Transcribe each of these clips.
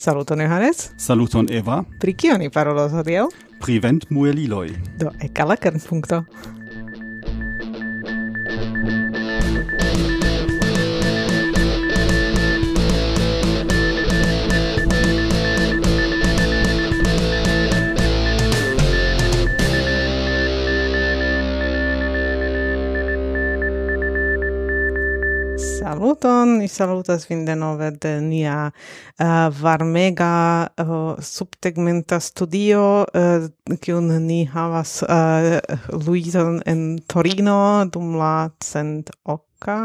Saluton Johannes. Saluton Eva. Pri kio ni parolos hodiaŭ? Pri ventmueliloj. Do, ekala kernpunkto. salutas vin denove de nia uh, varmega uh, subtegmenta studio eh, kiun uh, ni havas uh, Luizon en Torino dum la cent oka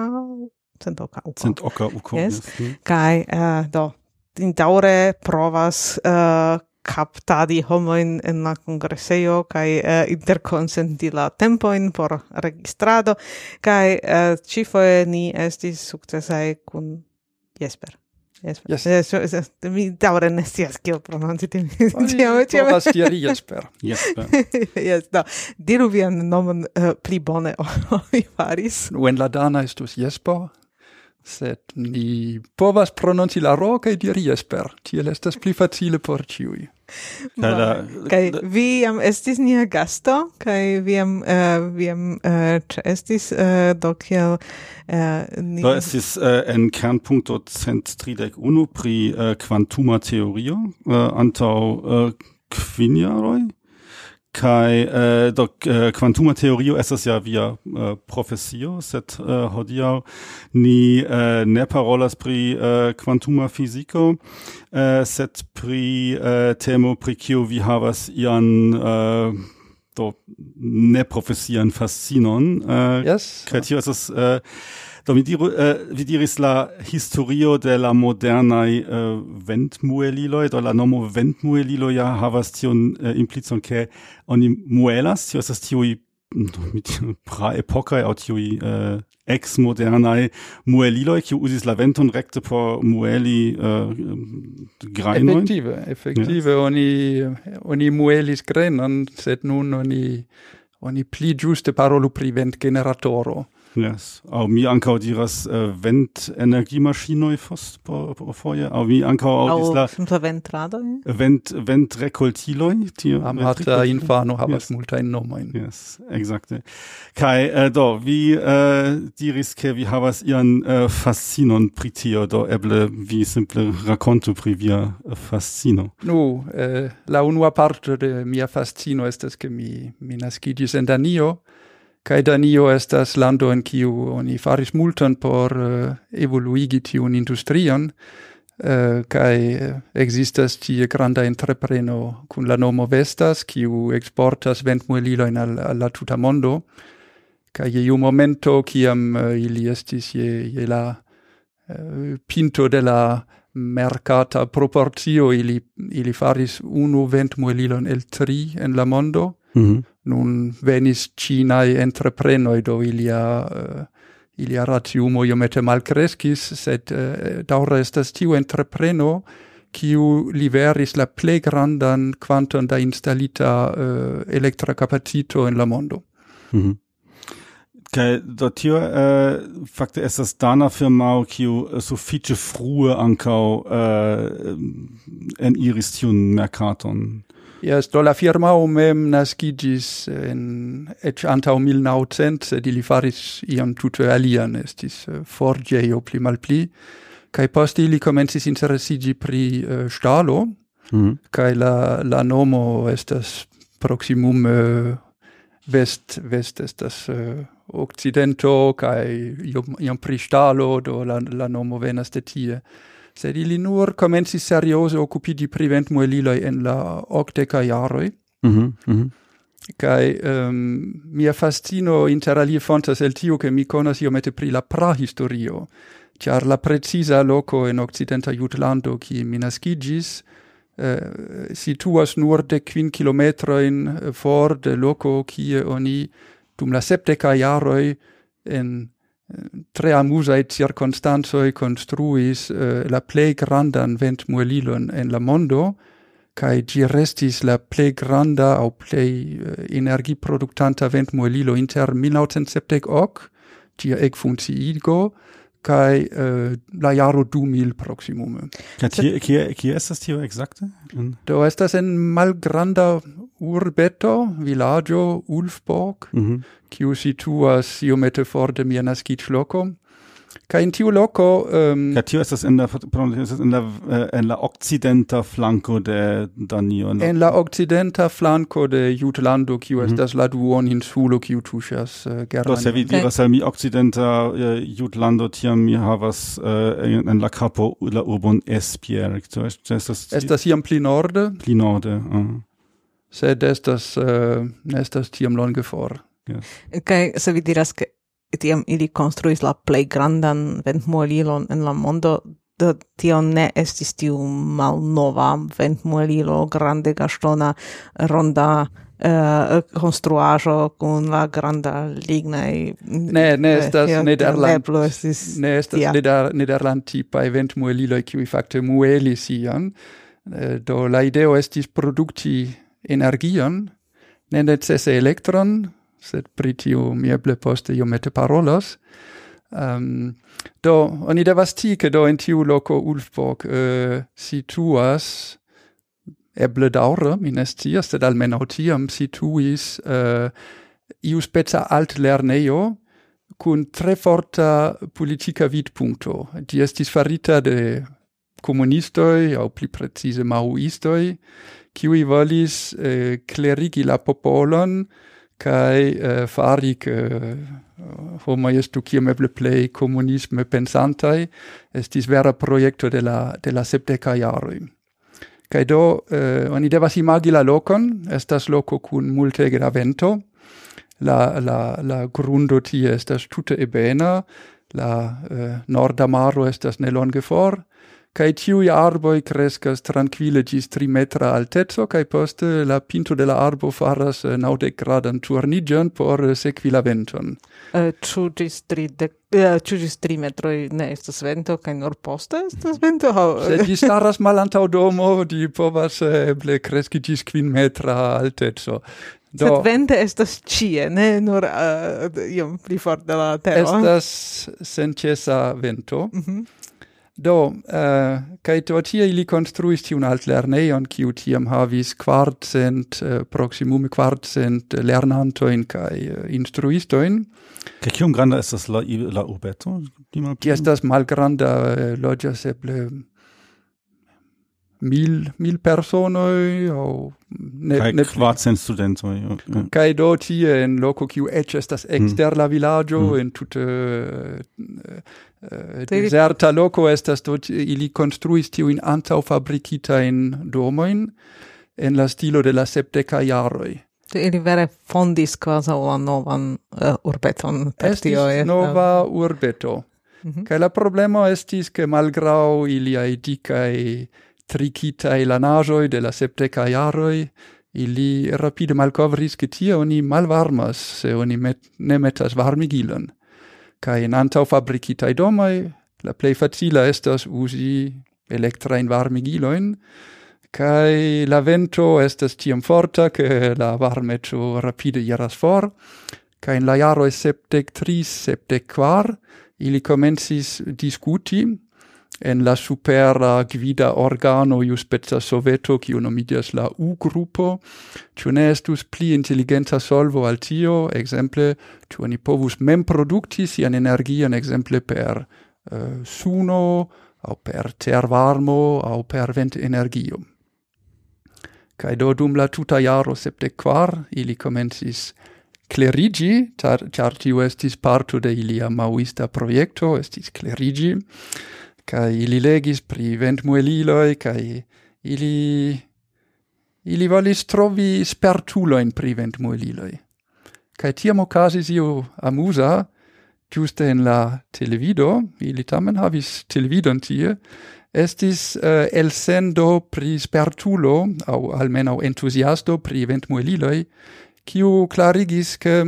cent oka uko. Cent oka uko. Yes. yes. Mm. Kai uh, do daure provas uh, captadi homoin in la congresseio kai uh, eh, interconsenti la tempoin por registrado kai eh, cifoe ni estis successai kun Jesper. Jesper. Yes. Yes. Eh, yes. Eh, yes. Mi daure ne scias kiel prononci tim. Ciam, ciam. Povas diri Jesper. Jesper. yes, no. Diru vian nomon uh, pli bone ol mi faris. Nu en la dana estus Jesper, sed ni povas prononci la ro kaj diri Jesper. Tiel estas pli facile por ĉiuj. Kaj vi jam estis nia gasto, kaj vi jam uh, vi jam eh, uh, ĉeestis uh, eh, do kiel uh, ni... Do estis uh, en kernpunkto cent tridek unu pri uh, kvantuma teorio uh, antaŭ uh, kvin jaroj kai äh, do äh, quantuma teorio estas ja via äh, profesio sed äh, hodiaŭ ni äh, ne parolas pri äh, quantuma fiziko äh, sed pri äh, temo pri kiu vi havas ian äh, do ne profesian fascinon äh, yes. kaj tio estas äh, Do mi diru, uh, vi diris la historio de la modernai uh, äh, ventmueliloi, do la nomo ventmuelilo ja havas tion uh, implicon, ke oni muelas, tio estas tiui pra epocae au tiui uh, ex modernae mueliloi, kiu usis la venton recte por mueli uh, grainoi. Effektive, effektive, yes. oni, oni muelis grenon, sed nun oni oni pli giuste parolu pri vent generatoro. Yes. Au mi ankaŭ diras äh, uh, ventenergiemaŝinoj fosfoje, Au mi ankaŭ aŭdis la ventradoj? Vent ventrekoltiloj, tio amata äh, infano havas yes. multajn nomojn. Yes, ekzakte. Kai, uh, do vi uh, diris ke vi havas ian uh, fascinon pri tio, do eble vi simple rakontu pri via fascino. Nu, no, uh, la unua parto de mia fascino estas ke mi mi naskiĝis en Danio. Kai Danio estas lando en kiu oni faris multon por uh, evoluigi tiun industrion, Uh, kai existas tie granda entrepreno kun la nomo Vestas kiu exportas ventmuelilojn al, al la tuta mondo kai je iu momento kiam uh, ili estis je, je la uh, pinto de la mercata proportio ili ili faris unu ventmuelilon el tri en la mondo mm -hmm nun venis cinae entreprenoi, do ilia, uh, ilia ratiumo iomete malcrescis, sed eh, uh, daura estas tiu entrepreno, kiu liveris la ple grandan quantum da installita uh, eh, electra capacito en la mondo. Mhm. Kai do tio äh, fakte estas dana firmao kiu sufiĉe frue ankaŭ äh, en iris tiun merkaton. Yes, do la firmao mem nascigis en ec antau 1900, sed ili faris iam tute alian, estis eh, forgeio pli mal pli, cae post ili comensis interesigi pri eh, uh, stalo, mm -hmm. cae la, la nomo estas proximum uh, eh, vest, vest estas uh, occidento, cae iom, iom pri stalo, do la, la nomo venas de tie sed ili nur komencis seriose occupidi pri ventmueliloj en la octeca jaroj. Mm -hmm, mm -hmm. Kai um, mia fascino interalie fontas el tio che mi conas iomete pri la prahistorio, char la precisa loco en occidenta Jutlando qui mi nascigis eh, situas nur de quin kilometroin for de loco kie oni dum la septeca jaroi en tre amusae circonstanzoi construis uh, la plei grandan ventmuelilon en la mondo, cae gi restis la plei granda au plei eh, energiproductanta ventmuelilo inter 1970 tia ec funciigo, kai uh, eh, la jaro 2000 proximume. Ja, kie, kie, kie estas tio exacte? Do estas en malgranda urbeto, villaggio Ulfborg, mm -hmm. kiu situas iomete for de mia naskiĝloko. Kaj in tiu loco... ähm, ja, tiu estas in la estas in la eh, äh, in la occidenta flanco de Danio en la, en la occidenta flanco de Jutlando kiu mm -hmm. estas la duon insulo kiu tuŝas eh, uh, Germanio. Do se vi diras al mi occidenta uh, eh, Jutlando tiam mi havas uh, en, la capo la urbon Espier. Do estas estas iam pli norde? Pli norde. Uh sed estas uh, estas tiam longe for. Yes. Kaj okay, se vi diras ke tiam ili konstruis la plej grandan ventmuelilon en la mondo, do tio ne estis tiu malnova ventmuelilo, grande gastona, ronda uh, konstruaĵo kun la granda lignaj ne ne eh, estas nederland ne estas yeah. neder, nederland tipa ventmueliloj kiuj fakte muelis uh, do la ideo estis produkti energion, ne necese elektron, sed pri tiu mi eble poste iomete parolos. Um, do, oni devas ti, che do in tiu loco Ulfborg uh, situas eble daure, mi ne sed almeno tiam situis uh, iu speca alt lerneio cun tre forta politica vidpunto. Di estis farita de comunistoi, au pli precise maoistoi, kiui volis eh, clerigi la popolon kai eh, fari che eh, homo estu kiam eble plei comunisme pensantai estis vera proiecto de la, de la septeca jaroi. Kai do, eh, oni devas imagi la locon, estas loco cun multe gravento, la, la, la grundo tie estas tute ebena, la eh, norda maro estas nelonge for, kai tiu arboi crescas tranquille gis trimetra altezzo, kai poste la pinto de la arbo faras uh, naude gradan turnigion por uh, sequi la venton. Eh, uh, ciu gis tridec Uh, ciu gis tri metroi ne estas vento, kai nur poste estas vento? Se di staras malantau domo, di povas eble cresci gis quin metra altezo. Do, Sed vente estas cie, ne nur uh, iom pli for de la tero. Estas sencesa vento. Mm -hmm Do, uh, kai do tie ili construis tiun altlerneion, kiu tiam havis quartcent, uh, eh, proximum quartcent lernantoin kai uh, instruistoin. Kai kiom granda estas la, la ubeto? Gi estas malgranda, uh, loĝas eble mil, mil personoi, au ne, kai ne kvacent studentoi. ja. kai do tie en loco kiu ec estas mm. exter mm. la villaggio, mm. en tutte uh, uh, deserta loco estas do ili construis tiuin antau fabricitain domoin en la stilo de la septeca jaroi. Tu ili vere fondis quasi la novan uh, urbeton per Estis tio. Nova urbeto. Mm -hmm. Kaj la problemo estis, ke malgrau iliai dicae trikitaj lanajoi de la septeca iaroi, ili rapide malcovris che tie oni malvarmas se oni met, ne metas varmigilon. Ca in antau fabricitae domai, la plei facila estas electra in warmigilon kai la vento estas tiom forta che la varmeco rapide iras for, ca in la jaroj septec tris, septec quar, ili komencis discuti, en la supera gvida organo iuspeca soveto, kiu nomidias la U-grupo, ciu ne estus pli intelligenta solvo al tio, exemple, ciu oni povus mem producti sian energian, exemple, per uh, suno, au per tervarmo, au per vent energio. Cae do dum la tuta jaro septec quar, ili comensis clerigi, char, char tiu estis parto de ilia mauista proiecto, estis clerigi, Kai ili legis pri ventmueliloi, kai ili... Ili volis trovi spertuloin pri ventmueliloi. Kai tiam ocasis io amusa, giuste in la televido, ili tamen havis televidon tie, estis uh, elsendo pri spertulo, au almeno entusiasto pri ventmueliloi, kiu clarigis ke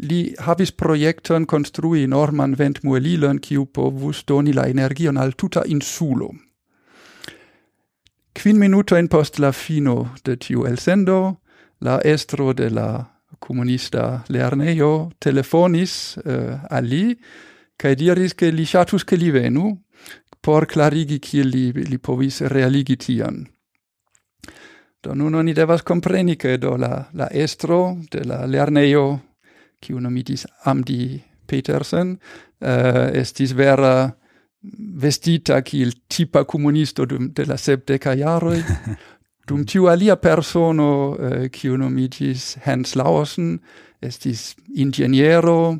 Li havis projekton konstrui norman ventmuelilon kiu povus doni la energion al tuta insulo. minuto in post la fino de tiu elsendo, la estro de la comunista lernejo telefonis eh, uh, al li kaj diris che li chatus ke li venu por clarigi kiel li, li povis realigi tian. Do nun oni devas compreni che do la, la estro de la lernejo kiu nomitis Amdi Petersen, uh, estis vera vestita kiel tipa comunisto dum de la sepdeca jaroi, dum tiu alia persono, uh, kiu nomitis Hans Lauersen, estis ingeniero,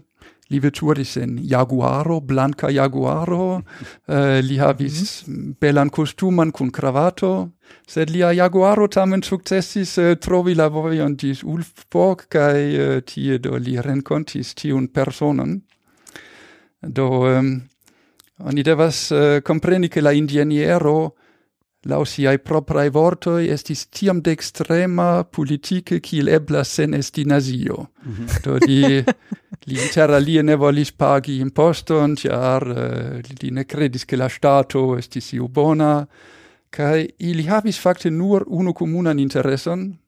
li veturis en jaguaro, blanca jaguaro, uh, li havis mm -hmm. belan costuman cun cravato, sed lia jaguaro tamen successis uh, eh, trovi la voion dis Ulfborg, cae uh, tie do li rencontis tiun personon. Do, um, oni devas eh, uh, compreni che la ingegnero lau siai proprae vortoi, estis tiam de extrema politike kiel eblas sen esti nazio. Mm -hmm. Do li, li interalie ne volis pagi imposton, tiar uh, eh, li ne credis che la stato estis iu bona, cae ili havis facte nur unu comunan intereson,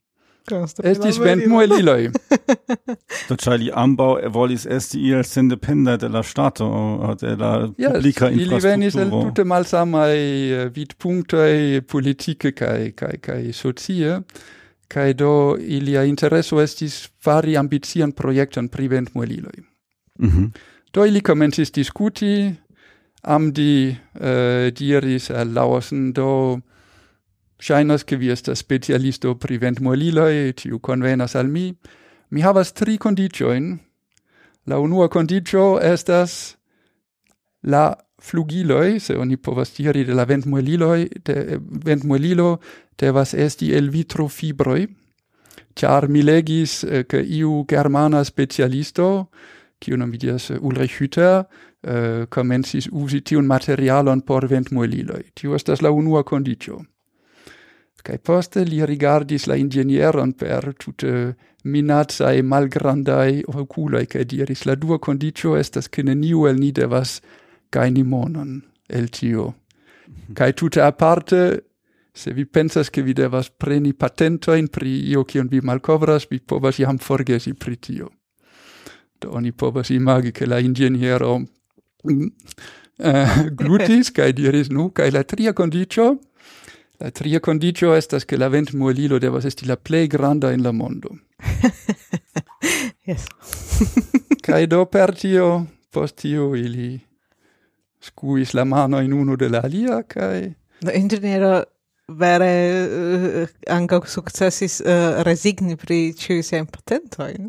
Estis vent mueliloi. Do ĉar ambau volis esti il sendependa de la stato de la yes, publika infrastrukturo. Ili venis el tute eh, vid punctoi politike kai, kai, kai socie kai do ilia intereso estis fari ambitian projekton pri ventmueliloj. Mm -hmm. Do ili komencis diskuti, Amdi uh, diris al Lausen do Shainas che vi estas specialisto pri ventmueliloj, tiu convenas al mi. Mi havas tri kondiĉojn. La unua condicio estas la flugiloj, se oni povas diri de la ventmueliloj, de ventmuelilo devas esti el vitrofibroj. Char mi legis, eh, ke iu germana specialisto, kiu nomidias Ulrich Hütter, eh, usi uzi tiun materialon por ventmueliloj. Tio estas la unua condicio. Kai poste li rigardis la ingenieron per tutte tute minacaj malgrandaj okuloj kai diris la dua condicio estas che neniu el ni devas gaini monon el tio. Mhm. Kai tutte aparte, se vi pensas ke vi devas preni patentojn pri io che vi malcovras vi povas iam forgesi pri tio. Do oni povas imagi che la ingeniero mm, eh, glutis kai diris nu kai la tria condicio La tria condicio estas che la vent muelilo devas esti la plei granda in la mondo. yes. Kaj do per tio, post tio ili scuis la mano in uno de la alia kaj do ingeniero vere eh, uh, anca successis uh, eh, resigni pri ciui siajn patentojn.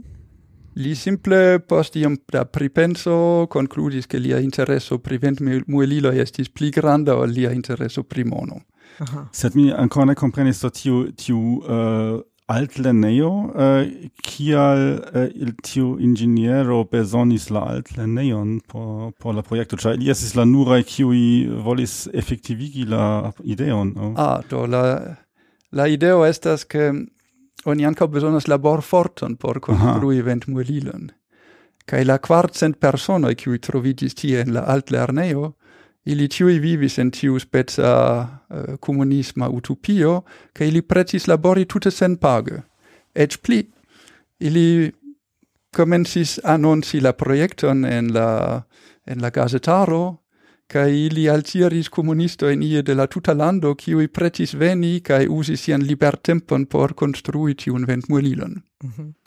Li simple post iam da pripenso concludis che lia interesso pri vent muelilo estis pli granda o lia interesso pri mono. Sed mi ancora ne comprenis do tiu, tiu uh, altlernejo, uh, kial uh, tiu ingeniero besonis la altlernejon por, por la proiecto, cioè li esis la nurai kiui volis efektivigi la ideon. Oh. Ah, do la, la ideo estas ke oni ancora besonas labor forton por construi vent muelilon. Kai la kvarcent personoi kiui troviĝis tie in la altlernejo Ili ciui vivis en tiu spezza uh, eh, comunisma utopio, ca ili precis labori tutte sen page. Ec pli, ili comensis annonci la proiecton en la, en la gazetaro, kai ili altiris comunisto in ie de la tuta lando, ciui pretis veni, kai usis sian libertempon por construi tiun ventmuelilon. Mm -hmm.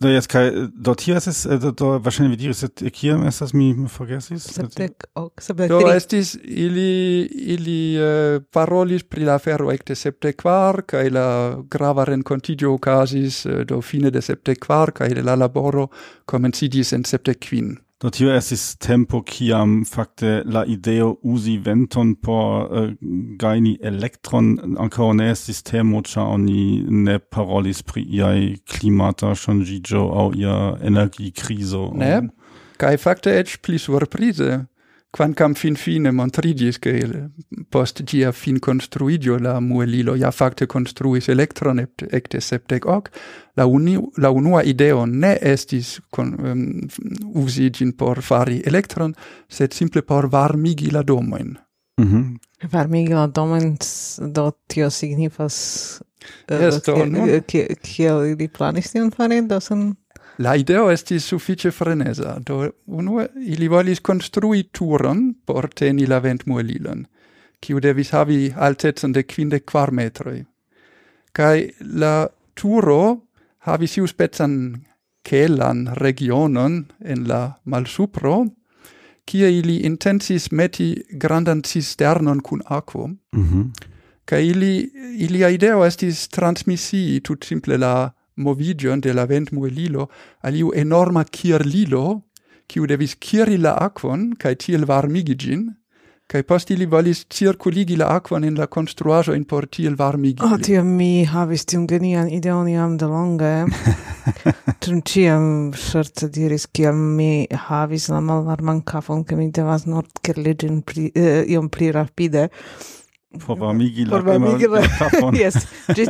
Da jetzt kai dort hier ist es äh, da, wahrscheinlich wie dir äh, ist hier ist. Das mi vergessis. sepdek ok sepdek do estis ili ili uh, parolis pri la ferro ekte sepdek kvar kai la grava rencontigio casis uh, do fine de sepdek kvar kai la laboro komenciĝis en sepdek kvin Do tio esis tempo kiam fakte la ideo usi venton por eh, uh, gaini elektron ancora ne estis temo, ĉar oni ne parolis pri iai klimata ŝanĝiĝo au ia energikriso. Ne, kai fakte eĉ pli surprize quancam fin fine montrigis che post gia fin construidio la muelilo ja facte construis electron ecte septec hoc, la, uni, la unua ideo ne estis con, um, usigin por fari electron, sed simple por varmigi la domoin. Mm -hmm. Varmigi la domoin, do tio signifas... Uh, yes, eh, do, eh, kiel, ili planis tion fari, do sen... La ideo estis suffice frenesa, do unue ili volis construi turon por teni la ventmuelilon, kiu devis havi altezon de quinde quar metroi. Cai la turo havis iu spezan celan regionon en la malsupro, kie ili intensis meti grandan cisternon cun aquo, mm -hmm. ca ili, ilia ideo estis transmisii tut simple la movigion de la ventmuelilo aliu enorma kirlilo, kiu devis kiri la aquon, kai tiel varmigi gin, kai post ili volis circuligi la aquon in la construajo in por tiel varmigi. Oh, tio mi havis tiun genian ideon iam de longe. Trum ciam sorte diris, ciam mi havis la malvarman kafon ke mi devas nord kirligin pri, eh, iom pli rapide, por varmigi la por yes. Gis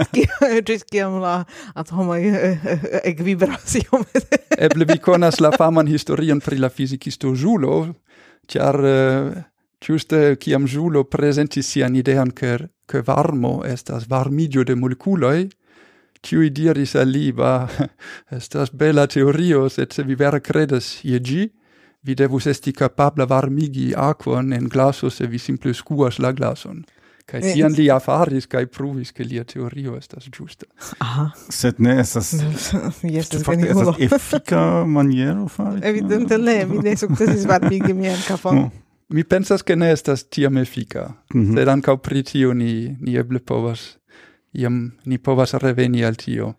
gis kiam la atomo eh, eh, ekvibras iomete eble vi konas la faman historion pri la fizikisto Julo ĉar eh, Giuste kiam Julo presentis sian ideon che, che varmo estas varmigio de moleculoi, kiu diris al li, ba, estas bela teorio, sed se vi vera credas ie gi, vi devus esti capabla varmigi aquon en glaso se vi simple scuas la glason kai eh, tion li faris kai pruvis, ke lia teorio estas ĝusta. Aha. Sed ne estas estas fakte estas efika maniero fari. Evidente ne, mi ne sukcesis varmigi mian kafon. Mi pensas ke ne estas tiam efika, mm -hmm. sed ankaŭ pri tio ni, ni eble povas, iam ni povas reveni al tio.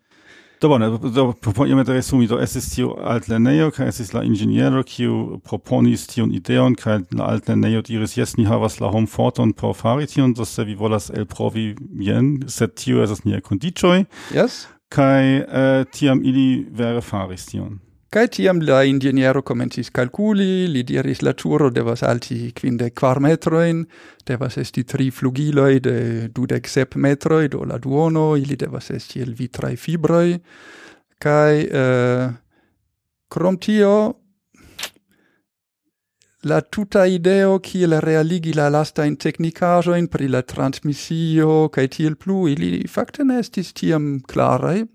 Do bone, do iomete resumi, do esis tiu altlernejo ka esis la ingeniero, kiu proponis tiun ideon ka la altlernejo diris jes ni havas la homforton por fari tion, do se vi volas elprovi jen, sed tio esas nia condicioi. Yes. Kai uh, eh, tiam ili vere faris tion. Kai tiam la inĝeniero comencis calculi, li diris la turo devas alti quinde quar metroin, devas esti tri flugiloi de dudec sep metroi, do la duono, ili devas esti el vitrae fibroi, kai eh, crom tio la tuta ideo kiel realigi la lastajn in pri la transmissio kai tiel plu, ili fakte ne estis tiam clarai,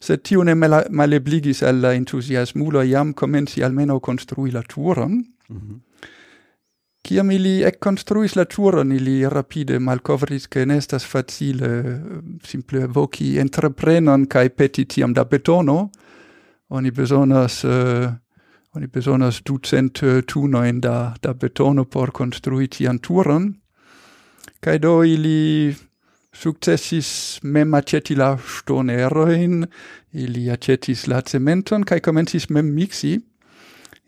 sed tio ne malebligis al la entusiasmulo iam comenci almeno construi la turon. Mm -hmm. Ciam ili ecconstruis la turon, ili rapide malcovris che nestas facile simple voci entreprenon cae peti tiam da betono, oni besonas... Uh, eh, Oni besonas ducent eh, tunoin da, da betono por construi tian turon, cae do ili successis mem aceti la stoneroin, ili acetis la cementon cae komencis mem mixi.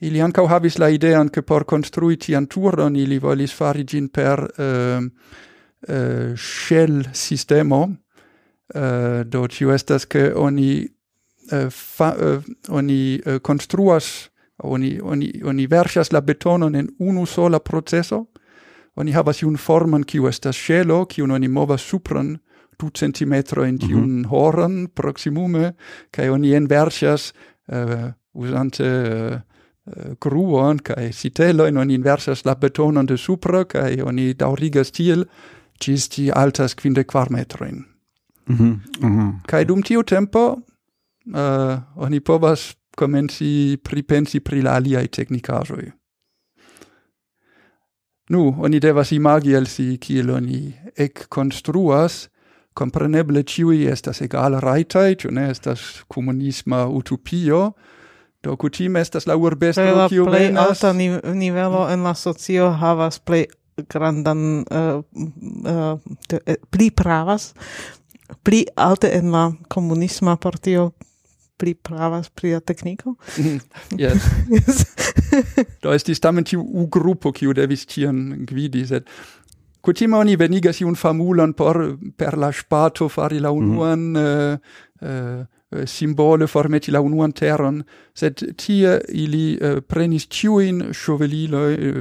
Ili ancau havis la idean ke por construi tian turon ili volis fari gin per uh, uh, shell sistemo. Uh, do tio estas ke oni uh, fa, uh, oni uh, construas oni oni oni verŝas la betonon en unu sola processo oni havas iun formon kiu estas ŝelo kiun oni movas supren du centimetrojn tiun mm -hmm. horon proximume kaj oni enverŝas eh, uh, usante uh, eh, gruon kaj sitelojn oni inversas la betonon de supra kaj oni daŭrigas tiel ĝis ĝi altas kvindek kvar metrojn. Mhm. -hmm. mm -hmm. Kaj dum tiu tempo uh, oni povas komenci pripensi pri la aliaj teknikaĵoj. Nu, oni devas imagi el si kiel oni ec construas, compreneble ciui estas egal raitai, cio ne estas comunisma utopio, do cutime estas la urbestro kiu venas... Alta ni nivelo en la socio havas plej grandan uh, uh, pli pravas pli alte en la komunisma partio pli pravas pri la tekniko. Mm-hmm. Yes. yes. Do estis tamen tiu U-grupo, kiu devis tion gvidi, sed Kutime oni venigas iun famulon por per la spato fari la unuan mm -hmm. uh, uh, Eh, simbole formeti la unuan teron, sed tie ili uh, prenis ciuin shoveliloi, eh,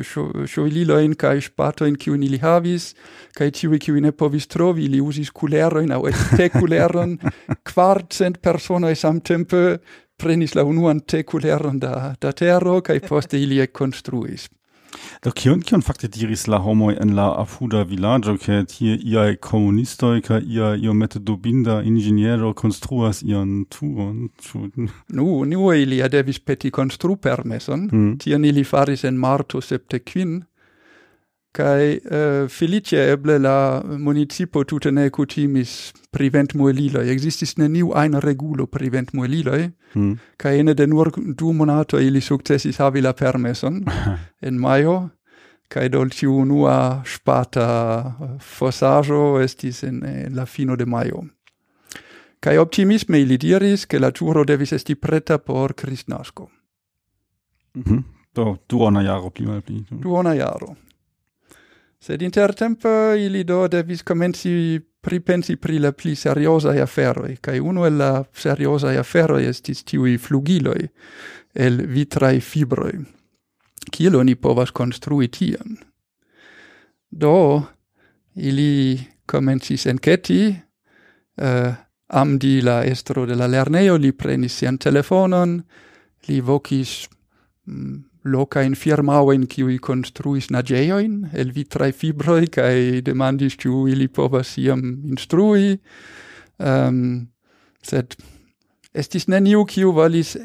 shoveliloin cae spatoin ciuin ili havis, cae ciui ciui ne povis trovi, ili usis culeroin au te culeron, quartcent personae samtempe prenis la unuan te culeron da, da tero, cae poste ili e construis. Do kion kion fakte diris la homoj en la afuda vilaĝo ke tie iaj komunistoj kaj ia iomete dubinda inĝeniero konstruas ian turon ĉu Nu ili devis peti konstrupermeson mm. tion ili faris en marto septe kvin kai uh, felice eble la municipo tute ne prevent pri existis ne neniu ein regulo prevent muelilo mm. kai ene de nur du monato ili successis havi la permeson en maio kai dolci unua spata fossajo estis en, en la fino de maio kai optimisme ili diris, che la turo devis esti preta por christnasco Mm -hmm. Do duona jaro pli malpli. Duona jaro, Sed intertempe ili do devis comenci pripensi pri la pli seriosai aferoi, kai uno el la e aferoi estis tiui flugiloi el vitrai fibroi. Kiel oni povas construi tion? Do, ili comencis enceti, uh, eh, amdi la estro de la lerneo, li prenis sian telefonon, li vocis mm, locain firmaoin qui construis nageoin el vitrae fibroi kai demandis tu ili povas iam instrui, um, sed estis neniu qui valis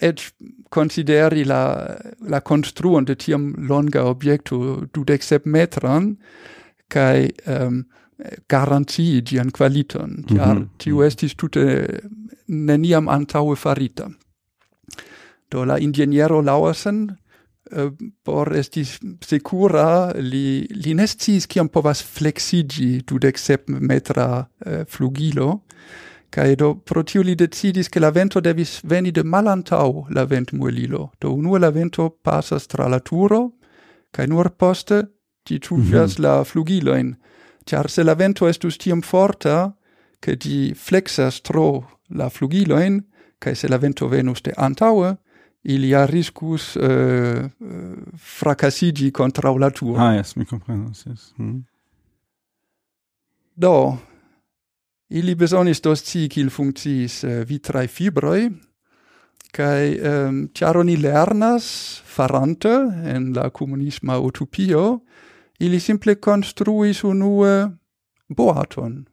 et eh, consideri la, la construon de tiam longa objecto du dexep metran, kai um, ehm, garantii gian qualiton, mm -hmm. tiu estis tute neniam antaue farita. Do la ingeniero Lauersen eh, por esti sekura li, li nestis sciis kiam povas flexigi du dexep metra eh, flugilo. Kai do pro tio li decidis ke la vento devis veni de malantau la ventmuelilo. Do unue la vento pasas tra la turo kai nur poste ti tufias mm -hmm. la flugilojn. Char se la vento estus tiom forta ke di flexas tro la flugilojn kai se la vento venus de antaue ilia riscus uh, fracassigi contra la tua. Ah, yes, mi comprendo, yes. Mm. Do, ili besonis dos ci cil funcciis uh, vitrae fibroi, cae ehm, um, char lernas farante en la comunisma utopio, ili simple construis unue boaton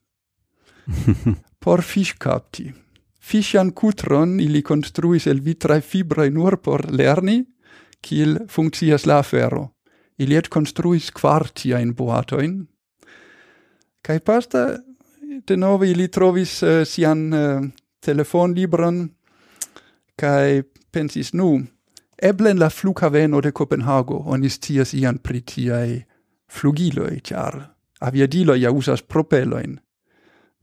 por fish capti. Fischian cutron ili construis el vitrae fibrae nur por lerni, kiel funccias la afero. Ili et construis quartia in boatoin, Kai pasta de nove ili trovis uh, sian uh, telefonlibron, kai pensis nu, eble la flughaveno de Copenhago onis tias ian pritiai flugiloi, char aviadiloi ja usas propeloin,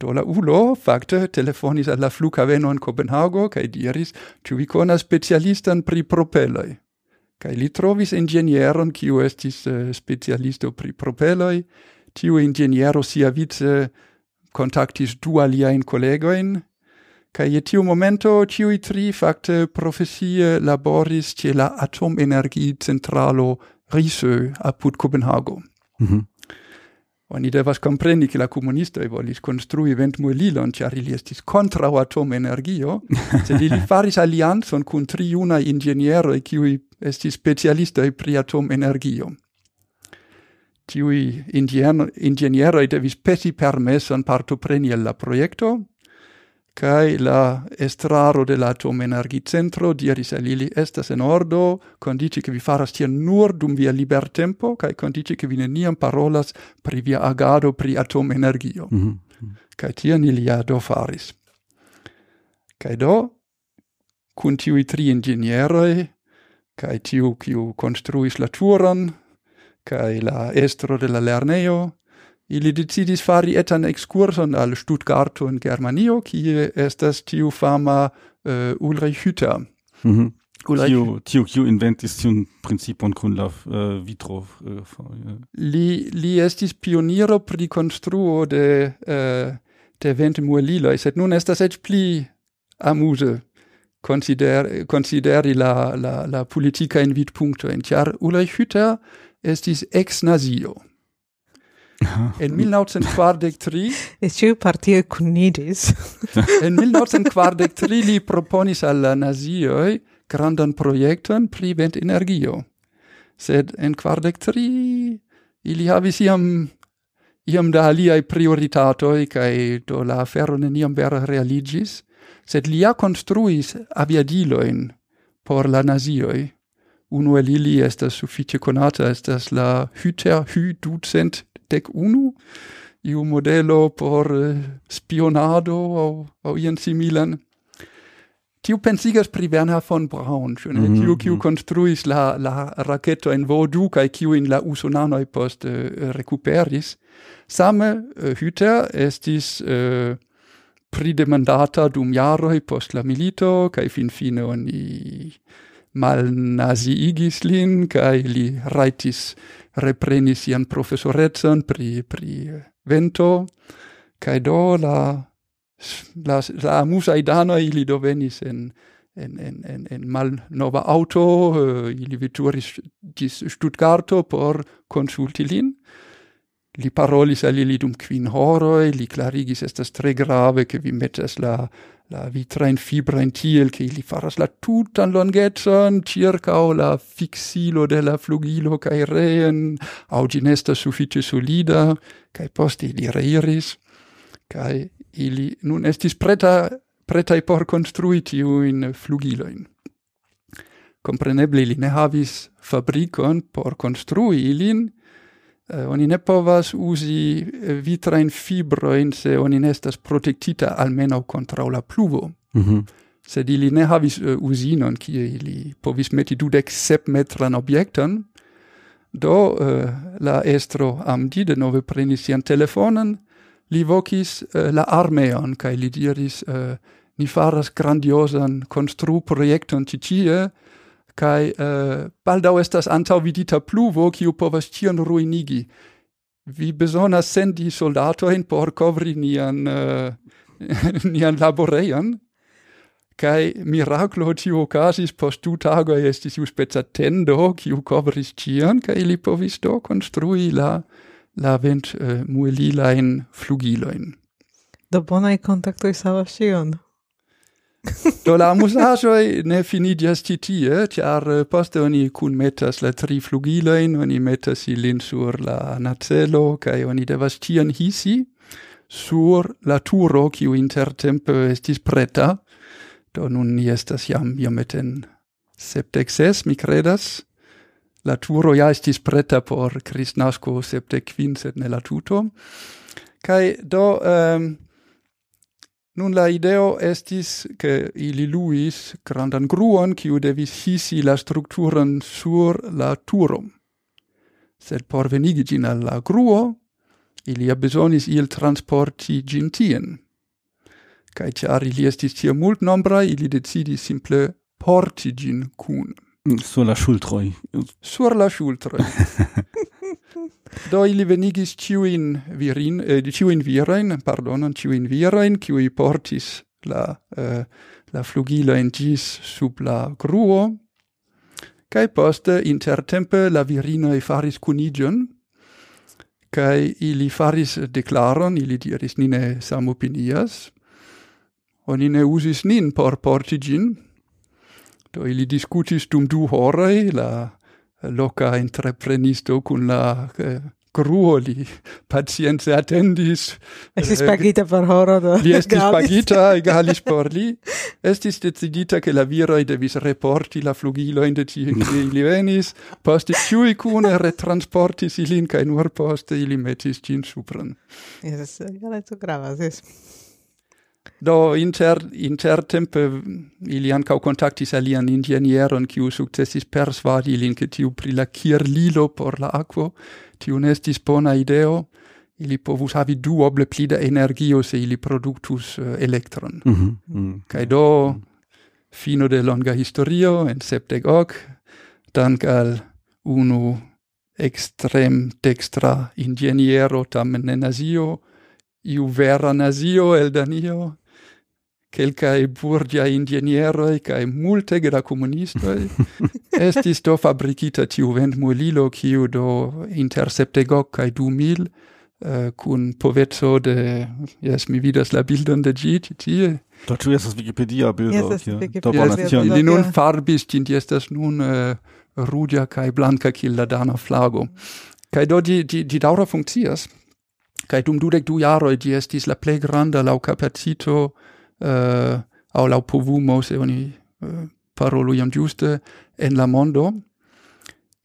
Do la ulo fakte telefonis al la flughaveno in Kopenhago kai diris, tu vi conas specialistan pri propeloj? kai li trovis ingenieron kiu estis uh, specialisto pri propeloj. Tiu ingeniero siavice kontaktis du aliajn collegoin kai je tiu momento ĉiuj tri fakte profesie laboris ce la atomenergiecentralo Risø apud Copenhago. Mm -hmm. Oni devas compreni che la comunistoi volis construi ventmuelilon, char ili estis contra o atom energio, sed ili faris allianzon cun tri una ingenieroi qui estis specialistoi pri atomenergio. Tiui ingenieroi devis peti permeson partopreni la proiecto, Kai la estraro de la atomenergicentro diris al ili estas en ordo, condici che vi faras tion nur dum via liber tempo, kai condici che vi neniam parolas pri via agado pri atomenergio. Mm -hmm. Kai tion ili ja do faris. Kai do, kun tiu tri ingenieroi, kai tiu kiu konstruis la turon, kai la estro de la lerneo, Ili decidis fari etan excursion al Stuttgarto in Germanio, kie estas tiu fama uh, Ulrich Hütter. Mm -hmm. Ulrich tiu, tiu, inventis tiun principon kun la uh, vitro. Uh, li, li estis pioniro pri construo de, uh, de vente mueliloi, sed nun estas ec pli amuse consider, consideri la, la, la politica in vidpuncto. En tiar Ulrich Hütter estis ex-nazio. En 1943 es ciu partio cunidis. en 1943 li proponis al la nazioi grandan proiecton pri ventenergio. Sed en 43 ili havis iam iam da aliai prioritatoi cae do la afero neniam vera realigis, sed li ja konstruis aviadilojn por la nazioi. Uno el ili estas suffice conata, estas la Hüter Hü ducent dec unu, iu modelo por uh, spionado au, au ien similan. Tiu pensigas pri Werner von Braun, mm -hmm. tiu kiu construis mhm. la, la raketo en Vodu, cae kiu in la usonanoi post uh, eh, recuperis. Same uh, Hüter estis uh, pridemandata dum jaroi post la milito, cae fin fine oni malnaziigis lin, kai li raitis reprenis ian professoretson pri, pri vento, kai do la, la, la musa danoi ili do venis en, en, en, en, en mal nova auto, uh, ili veturis dis Stuttgarto por consulti lin, Li parolis al ili dum quin horoi, li clarigis estas tre grave che vi metas la la vitrain fibrain tiel che li faras la tutan longetson, circa la fixilo de la flugilo cae reen, au ginesta suffice solida, cae posti li reiris, cae ili nun estis preta, pretai por construi tiuin flugiloin. Compreneble li ne havis fabricon por construi ilin, Eh, oni ne povas usi eh, vitrain fibroin se oni nestas estas protektita almeno contra la pluvo. Mm -hmm. Sed ili ne havis eh, uh, usinon, kie ili povis meti dudek sep metran objekton, do uh, la estro Amdi de nove prenis sian telefonen, li vocis uh, la armeon, kai li diris, uh, ni faras grandiosan konstru projekton ti tie, kai eh, baldau estas antau vidita pluvo kiu povas tion ruinigi. Vi besonas sendi soldatoin por kovri nian eh, nian laboreian kai miraclo tiu ocasis post du tago estis iu speca tendo kiu covris tion kai li povis do construi la la vent eh, muelilain flugiloin do bonai kontaktoj savas tion Do la amusaĵoj ne finidias ĉi tie, ĉar eh, poste oni kunmetas la tri flugilein, oni metas ilin sur la nacelo kai oni devas tian hisi sur la turo kiu intertempe estis preta. Do nun ni estas jam iometen en ses, mi credas. La turo ja estis preta por Kristnasko sepdek kvin, sed ne la tuto. Kaj do... Um, Nun la ideo estis che ili luis grandan gruon kiu devis hisi la strukturon sur la turo. Sed por venigi gin al la gruo, ili ha besonis il transporti gin tien. Cai ciar ili estis tia mult nombra, ili decidi simple porti gin cun. Sur la schultroi. Sur la schultroi. Do ili venigis ciuin virin, eh, ciuin virain, pardonon, ciuin virain, ciui portis la, eh, la flugiloin gis sub la gruo, cae poste intertempe la virinoi faris cunigion, cae ili faris declaron, ili diris nine samopinias, oni ne usis nin por portigin, do ili discutis dum du horei la loca entreprenisto cun la eh, gruoli attendis. Estis eh, pagita per horo do. Li estis galis. pagita, egalis por li. Estis decidita che la viroi devis reporti la flugiloin de tie che post venis, poste ciui cune retransportis ilin, cae nur poste ili metis cin supran. Yes, eh, so gravas, es Do inter intertempe ili ancau contactis alian ingenieron kiu successis persvadi ilin ke tiu pri la kirlilo por la aquo tiu nestis bona ideo. Ili povus havi duoble pli da energio se ili productus uh, electron Mm -hmm. mm. Kai do fino de longa historio en sepdek hoc dank al unu extrem dextra ingeniero tamen en iu vera nazio el Danio, quelcae burgia ingenieroi cae multege da comunistoi, estis do fabricita tiu vendmulilo kiu do inter septegoc cae du mil, eh, uh, cun povezzo de, yes, mi vidas la bildon de gi, tie. Da ĉu estas Wikipedia-bildo? Yes, estas Wikipedia-bildo. Li nun farbis ĝin, ĝi estas nun uh, ruĝa kaj blanka kiel la dana flago. Kaj do ĝi ĝi ĝi daŭre funkcias kai dum dudek du jaroj ĝi estis la plej granda laŭ kapacito uh, aŭ laŭ povumo se oni uh, parolu jam ĝuste en la mondo.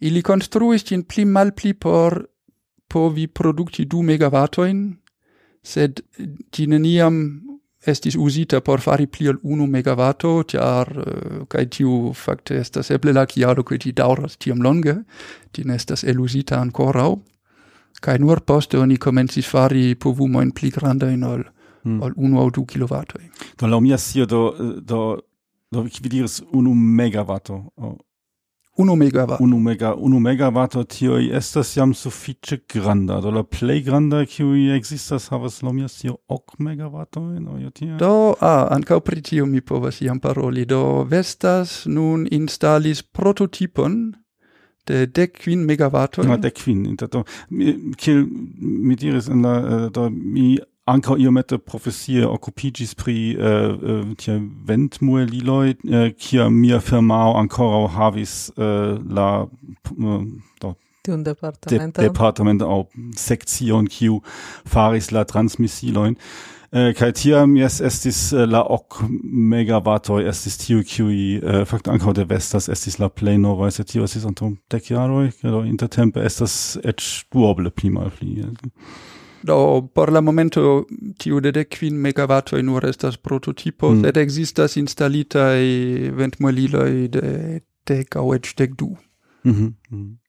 Ili konstruis ĝin pli malpli por povi produkti du megavatojn sed ĝi neniam estis usita por fari pli ol unu megavato, tiar, uh, eh, kai tiu fakte estas eble la kialo, ke ĝi daŭras tiom longe, ĝi ne estas elusita ankorau, Kai nur poste oni komencis fari povumoin pli grandajn ol mm. ol unu aŭ du kilovatoj. Do laŭ mia scio do do do vi diris unu megavato. Oh. Unu megavato. Unu mega unu megavato tio estas jam sufiĉe granda. Do la plej granda kiu ekzistas havas laŭ mia scio ok megavato no io tia. Do ah, ankaŭ pri tio mi povas jam paroli. Do Vestas nun instalis prototipon dek kvin megavatoj. Ja, ah, dek kvin, interto. Kiel mi diris en la eh, do mi ankaŭ iomete profesie okupiĝis pri eh, eh tie ventmueliloj, eh, kia mia firmao ankoraŭ havis äh, la do tiun departamenton. De, departamenton au sektion kiu faris la transmisilojn äh, kai tiam jes estis äh, la ok megavatoj estis tiu kiuj äh, fakte ankaŭ devestas estis la plej nova se tio estis antaŭ dek jaroj do intertempe estas eĉ duoble pli malpli Do por la momento tiu de dek kvin megavatoj nur estas prototipo, mm. sed ekzistas instalitaj ventmueliloj de dek aŭ eĉ dek du. Mm -hmm. Mm -hmm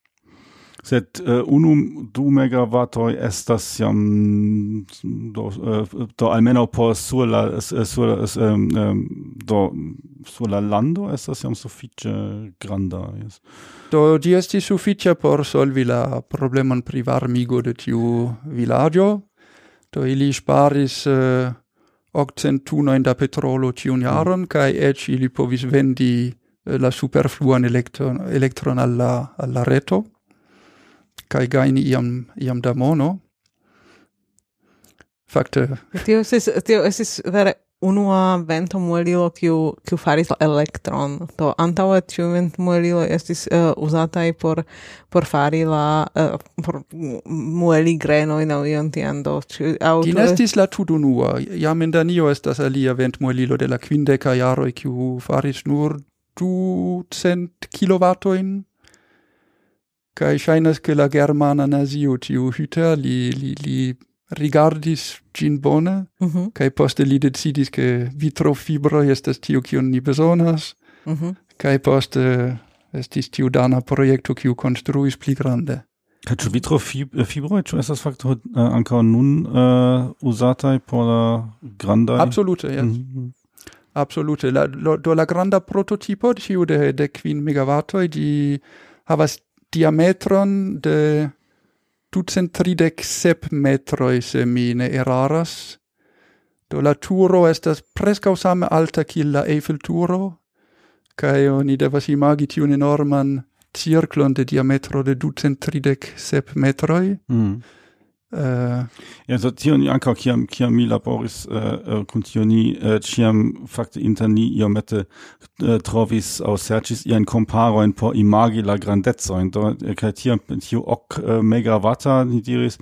sed uh, unum du megawattoi estas jam do, uh, do almeno por sur la sur um, um, do sur la lando estas jam sufiĉe granda yes. do ĝi estis sufiĉa por solvi la problemon pri varmigo de tiu vilaĝo do ili sparis uh, octent tunojn da petrolo tiun jaron mm. kaj eĉ ili povis vendi la superfluan elektron, elektron alla, alla reto kaj gajni iam, iam da mono. Fakte... Tio estis, tio estis vere unua vento muelilo kiu, kiu faris elektron. Do antaŭe tiu vento muelilo estis uh, uzataj por, por fari la... Uh, por mueli grenojn aŭ ion tian do. Aŭ Ĝi estis la tudunua. Jam en Danio estas alia vento muelilo de la kvindeka jaroj kiu faris nur du cent kilovatojn Kaj ŝajnas, ke la germana nazio tiu Hüter li, li, li rigardis gin bone, mm -hmm. kaj poste li decidis, ke vitrofibroj estas tio, kiun ni bezonas, mm -hmm. kaj poste estis tiu dana projekto, kiu konstruis pli grande. Kaj ĉu vitrofibroj, eh, ĉu estas fakto uh, ankaŭ nun uh, uzataj por la grandaj? Absolute, jes. Mm -hmm. Absolute. La, lo, do la granda prototipo, tiu de, de kvin megavatoj, di havas diametron de ducent tridec sep metroi, se mi ne eraras. Do la turo estas prescau same alta kiel la Eiffel turo, cae oni devas imagi tiun enorman circlon de diametro de ducent tridec sep metroi, mm. Uh, ja, so tion ankaŭ kiam kiam mi laboris uh, kun tio ni uh, ĉiam fakte inter ni iomete uh, trovis aŭ serĉis iajn komparojn por imagi la grandecojn do kaj tiam tio ok uh, megavata ni diris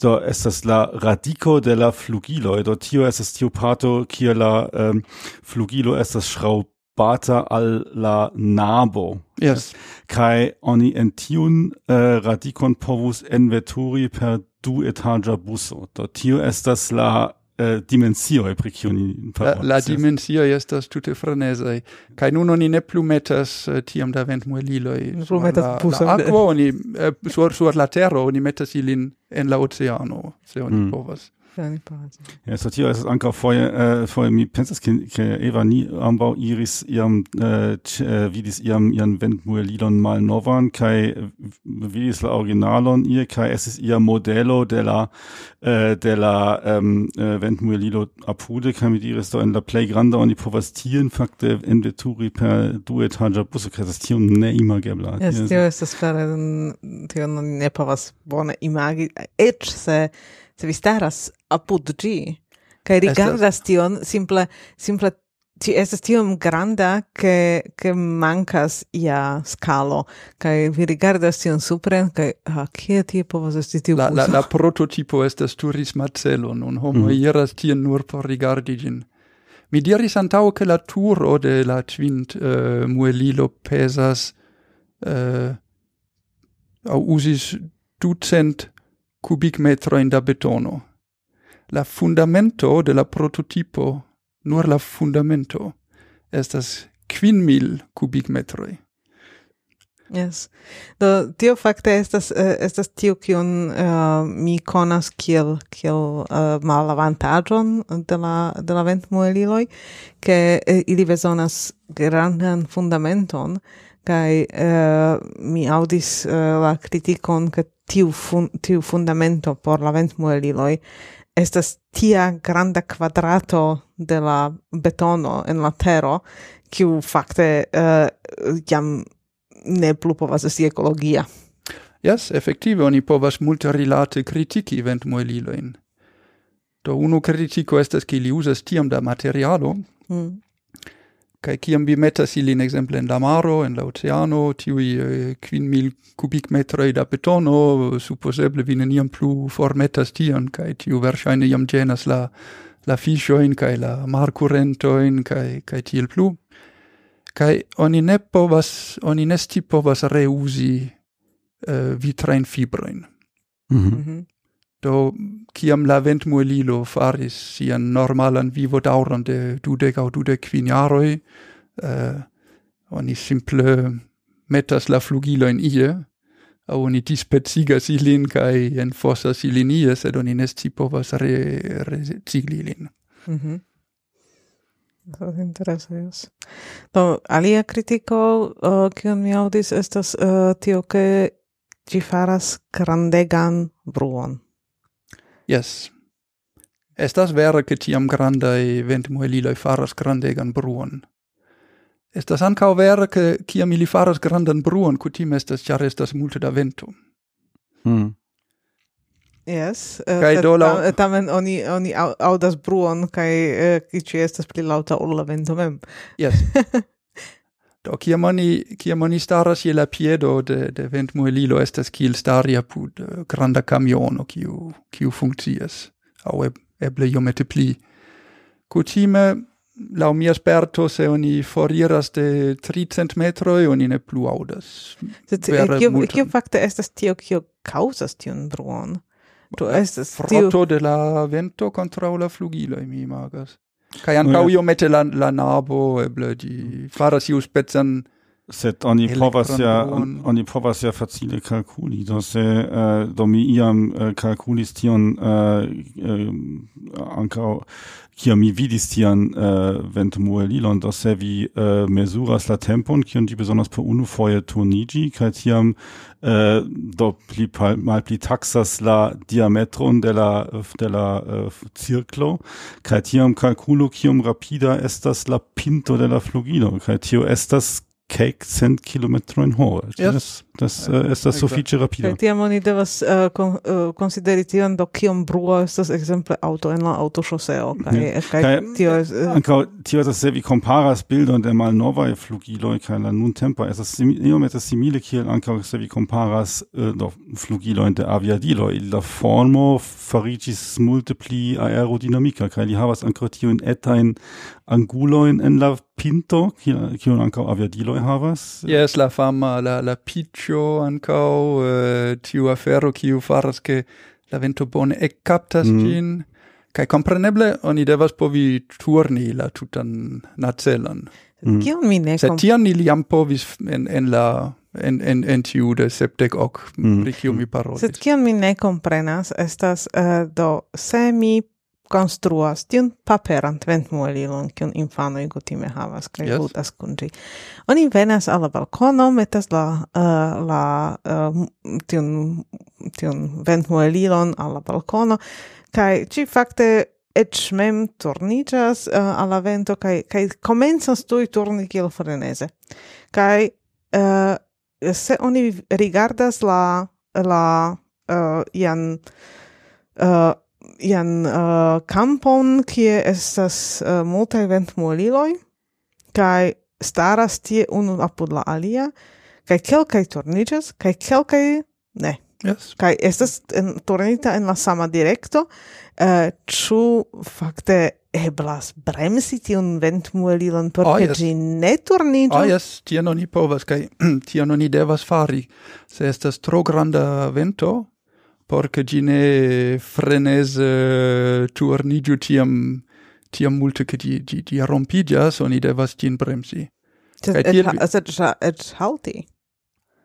do estas la radiko de la flugiloj do tio estas tiu parto kie la um, flugilo estas ŝraŭb bata al la nabo. Yes. Kai oni en tiun uh, radikon povus enveturi per du etaĝa buso. Do tio estas la uh, dimensioj pri kiu ni parolas la, la dimensioj estas tute frenezaj. Kaj nun oni ne plu metas eh, tiam da ventmueliloj sur la, la akvo oni eh, sur, sur la tero oni metas ilin en la oceano se oni mm. povas. Vere pace. Ja, so tio estas ankaŭ foje uh, äh, foje mi pensas ke, ke Eva ni ambaŭ iris iam uh, äh, ch, uh, vidis iam ian ventmuelilon malnovan kaj vidis la originalon ie kaj estis ia modelo de la uh, de la ähm, um, uh, ventmuelilo apude kaj mi diris do en la plej granda oni povas tien fakte enveturi per du etaĝa buso kaj estas tiom neimagebla. Yes, tio estas vere tion ne povas bone imagi eĉ se se vi staras apud ĝi. Kaj rigardas tion simple simple ti estas tiom granda che che mancas ia scalo kai vi rigardas tion supren kai ha ah, kie ti povas esti tiu la, la, la prototipo estas turisma celo nun homo mm. iras tien nur por rigardi gin mi diris antau che la turo de la twint uh, muelilo pesas uh, au usis ducent kubikmetroin da betono la fundamento de la prototipo, nur la fundamento, estas quin mil kubikmetroj. Yes. Do tio fakte estas uh, estas tio kiun uh, eh, mi konas kiel kiel uh, malavantaĝon de la de la ventmueliloj, ke uh, ili bezonas grandan fundamenton kai uh, mi audis uh, la kritikon ke tiu fun, tiu fundamento por la ventmueliloj estas tia granda quadrato de la betono en la tero, kiu fakte uh, jam ne plu povas esti ekologia. Yes, effektive oni povas multe rilate kritiki ventmueliloin. Do unu kritiko estas ke li uzas tiam da materialo, mm kai kiam vi metas ili in exemple en la maro, en la oceano, tiuj eh, kvin mil kubikmetroj da betono, supposeble vi neniam plu formetas tion, kai tiu verŝajne jam ĝenas la, la fiŝojn kaj la markurentojn kaj, kaj tiel plu. kai oni ne povas, oni ne scipovas reuzi eh, vitrajn fibrojn. Mm -hmm. Do, ciam la ventmuelilo faris sian normalan vivo dauron de dudec au dudec quiniaroi, uh, eh, oni simple metas la flugiloin ie, au oni dispetsigas ilin cae enforsas ilin ie, sed oni nesti povas re, recigli ilin. Mm -hmm. Interesa. Do, alia critico, eh, kiun uh, mi audis, estas uh, tio, ke ĝi faras grandegan bruon. Yes. Estas vera che tiam grandai ventmueliloi faras grandegan bruon. Estas ancao vera che ciam ili faras grandan bruon, cutim estas, char estas multe da vento. Hmm. Yes, eh, Kai uh, eh, do la tamen oni oni audas bruon kai eh, uh, ci estas pli lauta ol la vento mem. Yes. Do kiam oni, kiam oni staras je la piedo de, de ventmuelilo estas kiel stari apud uh, granda camiono kiu, kiu funkcias, au eb, eble iomete pli. Kutime, lau mia esperto se oni foriras de 300 metroi, oni ne plu audas. Kio fakte estas tio, kio causas tion bruon? Do estas tio... Frotto de la vento contra la flugiloi, mi imagas. Kai ankau oh, io mette la, la nabo e blödi. faras iuspecan Sed oni povas ja oni povas ja facile kalkuli, do se uh, do mi iam uh, kalkulis tion uh, uh, ankaŭ kia mi vidis tian uh, ventmuelilon, do se vi uh, mesuras la tempon, kion ĝi bezonas unu foje turniĝi, kaj tiam uh, do pli malpli taksas la diametron de la de la uh, cirklo, kaj tiam kalkulo kiom rapida estas la pinto de la flugilo, kaj tio estas cake cent kilometrojn hore. Yes. das äh, ist das, das rapida. rapide. tiam oni devas äh, consideri äh, tion do kiom brua estas exemple auto en la aŭtoŝoseo kaj tio ankaŭ tio das se vi komparas und de malnovaj flugiloj kai la nuntempa estas iomete simile kiel ankaŭ se vi komparas do flugilojn de aviadiloj la formo farigis multipli aerodinamika li havas ankaŭ tiujn etajn anguloin en la pinto, kiun ankau aviadilo havas. Yes, la fama, la, la piccio ancau, uh, eh, tiu afero kiu faras che la vento bone e captas mm. gin, kai compreneble oni devas povi turni la tutan nacelon. Mm. Kiu mi ne... se tion ni liam povis en, en la en en en tiu de septec ok mm. pri kiu mi parolis. Sed kion mi ne comprenas estas uh, do se mi konstruas tiun paperan ventmuelilon, kiun infanoj kutime havas kaj yes. ludas kun ĝi. Oni venas al la balkono, metas la uh, la uh, tiun ventmuelilon al la balkono kaj ĝi fakte eĉ mem turniĝas uh, al la vento kaj kaj komencas tuj turni kiel freneze. Kaj uh, se oni rigardas la la uh, ian uh, ian uh, campon kie estas uh, multaj ventmuliloj kai staras tie unu apud la alia kai kelkai turniĝas kai kelkai ne. Yes. Kai estas en, tornita en la sama directo, uh, ĉu fakte eblas bremsi tiun ventmuelilon por oh, ah, ke ĝi ne turniĝu? Ah, oh, jes, tion oni povas kai tion oni devas fari. Se estas tro granda vento, por che gine frenese eh, turnigiu tiam tiam multe che di di di rompigias oni devas gin bremsi Kaj tiel... Sed et halti.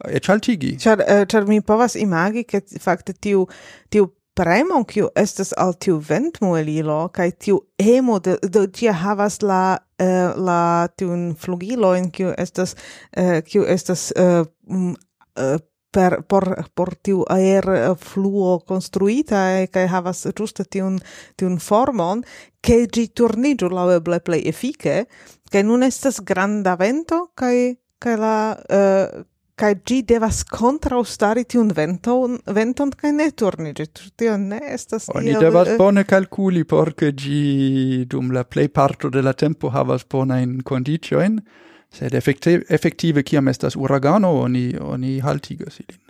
Et haltigi. Ĉar eh, char mi povas imagi, che fakte tiu tiu premo kiu estas al tiu ventmuelilo kaj tiu emo de, de tia havas la uh, la tiun flugilojn kiu estas uh, kiu estas uh, uh, per por por tiu aer eh, fluo construita eh, e che havas giuste tiun tiun formon che gi turnigiu laueble play efike che nun estas granda vento kai kai la eh, uh, kai gi devas kontraŭstari tiun venton venton kaj ne turniĝi tio ne estas oni iel, devas uh, bone kalkuli por ke gi dum la plej parto de la tempo havas bonajn kondiĉojn sed effektive, effektive kiam estas uragano oni oni haltigas ilin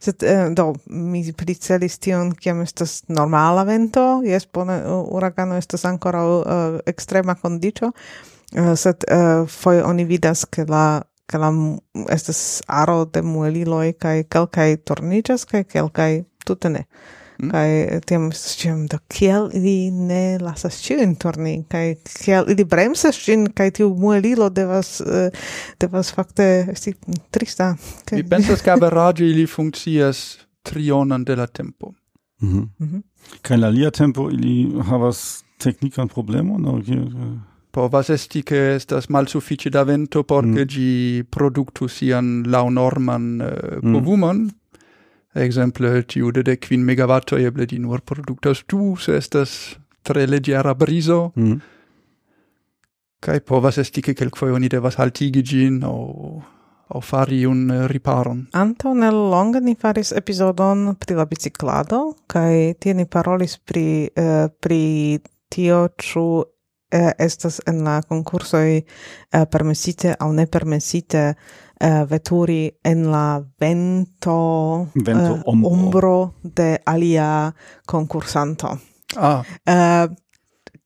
Sed eh, do mi pricelis tion kiam estas normala vento, jes bone uragano estas ancora uh, extrema kondiĉo, uh, eh, sed uh, foje oni vidas ke la ke la estas aro de mueliloj kaj kelkaj torniĝas kaj kelkaj tute ne. Mm? kai tiam sciam do kiel ili ne lasas ĉiujn torni kaj kiel ili bremsas ĝin kaj tiu muelilo devas uh, devas fakte esti trista kaj mi pensas ke averaĝe ili funkcias trionan de la tempo mm -hmm. mm kaj la lia tempo ili havas teknikan problemon no? povas esti che estas malsufiĉe da vento por mm. ke ĝi produktu sian laŭnorman eh, uh, povumon mm. Exemple tiu de dec quin megavatto eble di nur productas du, se estas tre leggera briso, mm. kai povas esti che quelquoi oni devas haltigi gin o, o fari un riparon. Anto nel longa ni faris episodon pri la biciclado, kai tie ni parolis pri, eh, pri tio ciu eh, estas en la concursoi eh, permesite au ne permesite uh, veturi en la vento, vento uh, ombro. ombro de alia concursanto. Ah. Uh,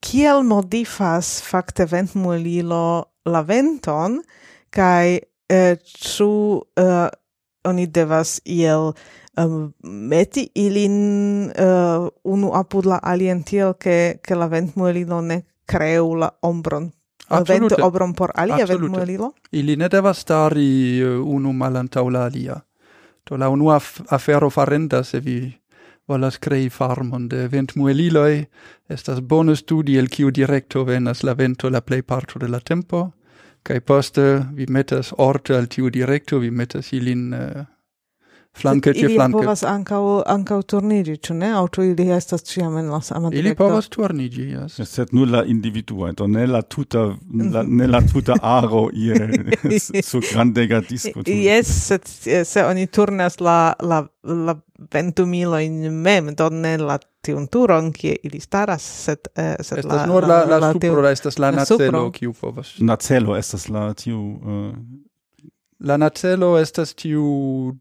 kiel modifas fakte ventmulilo la venton kaj uh, ĉu uh, oni devas iel um, meti ilin uh, unu apud la alien tiel ke, ke la ventmuelilo ne creu la ombron Absolute. Vento obron por alia ventmulilo? Ili ne devas stari eh, unu malantaŭ la alia. Do la unua afero farenda se vi volas crei farmon de ventmueliloi, estas bone studi el kiu directo venas la vento la plej parto de la tempo, kaj poste vi metas orte al tiu directo, vi metas ilin... Uh, flanke ĉe flanke. Ili povas ankaŭ ankaŭ turniĝi, ĉu ne? Aŭ ĉu ili estas ĉiam en la sama direkto? Ili povas turniĝi, jes. Sed nur la individuo, do ne la tuta la, ne la tuta aro ie su grandega disko. Jes, sed eh, se oni turnas la la la ventumilojn mem, do ne la tiun turon, kie ili staras, sed, eh, sed estas la... Estas nur la, la, la, la supro, tiu, estas la nacelo, kiu povas... Nacelo estas la tiu... Uh, La nacelo estas tiu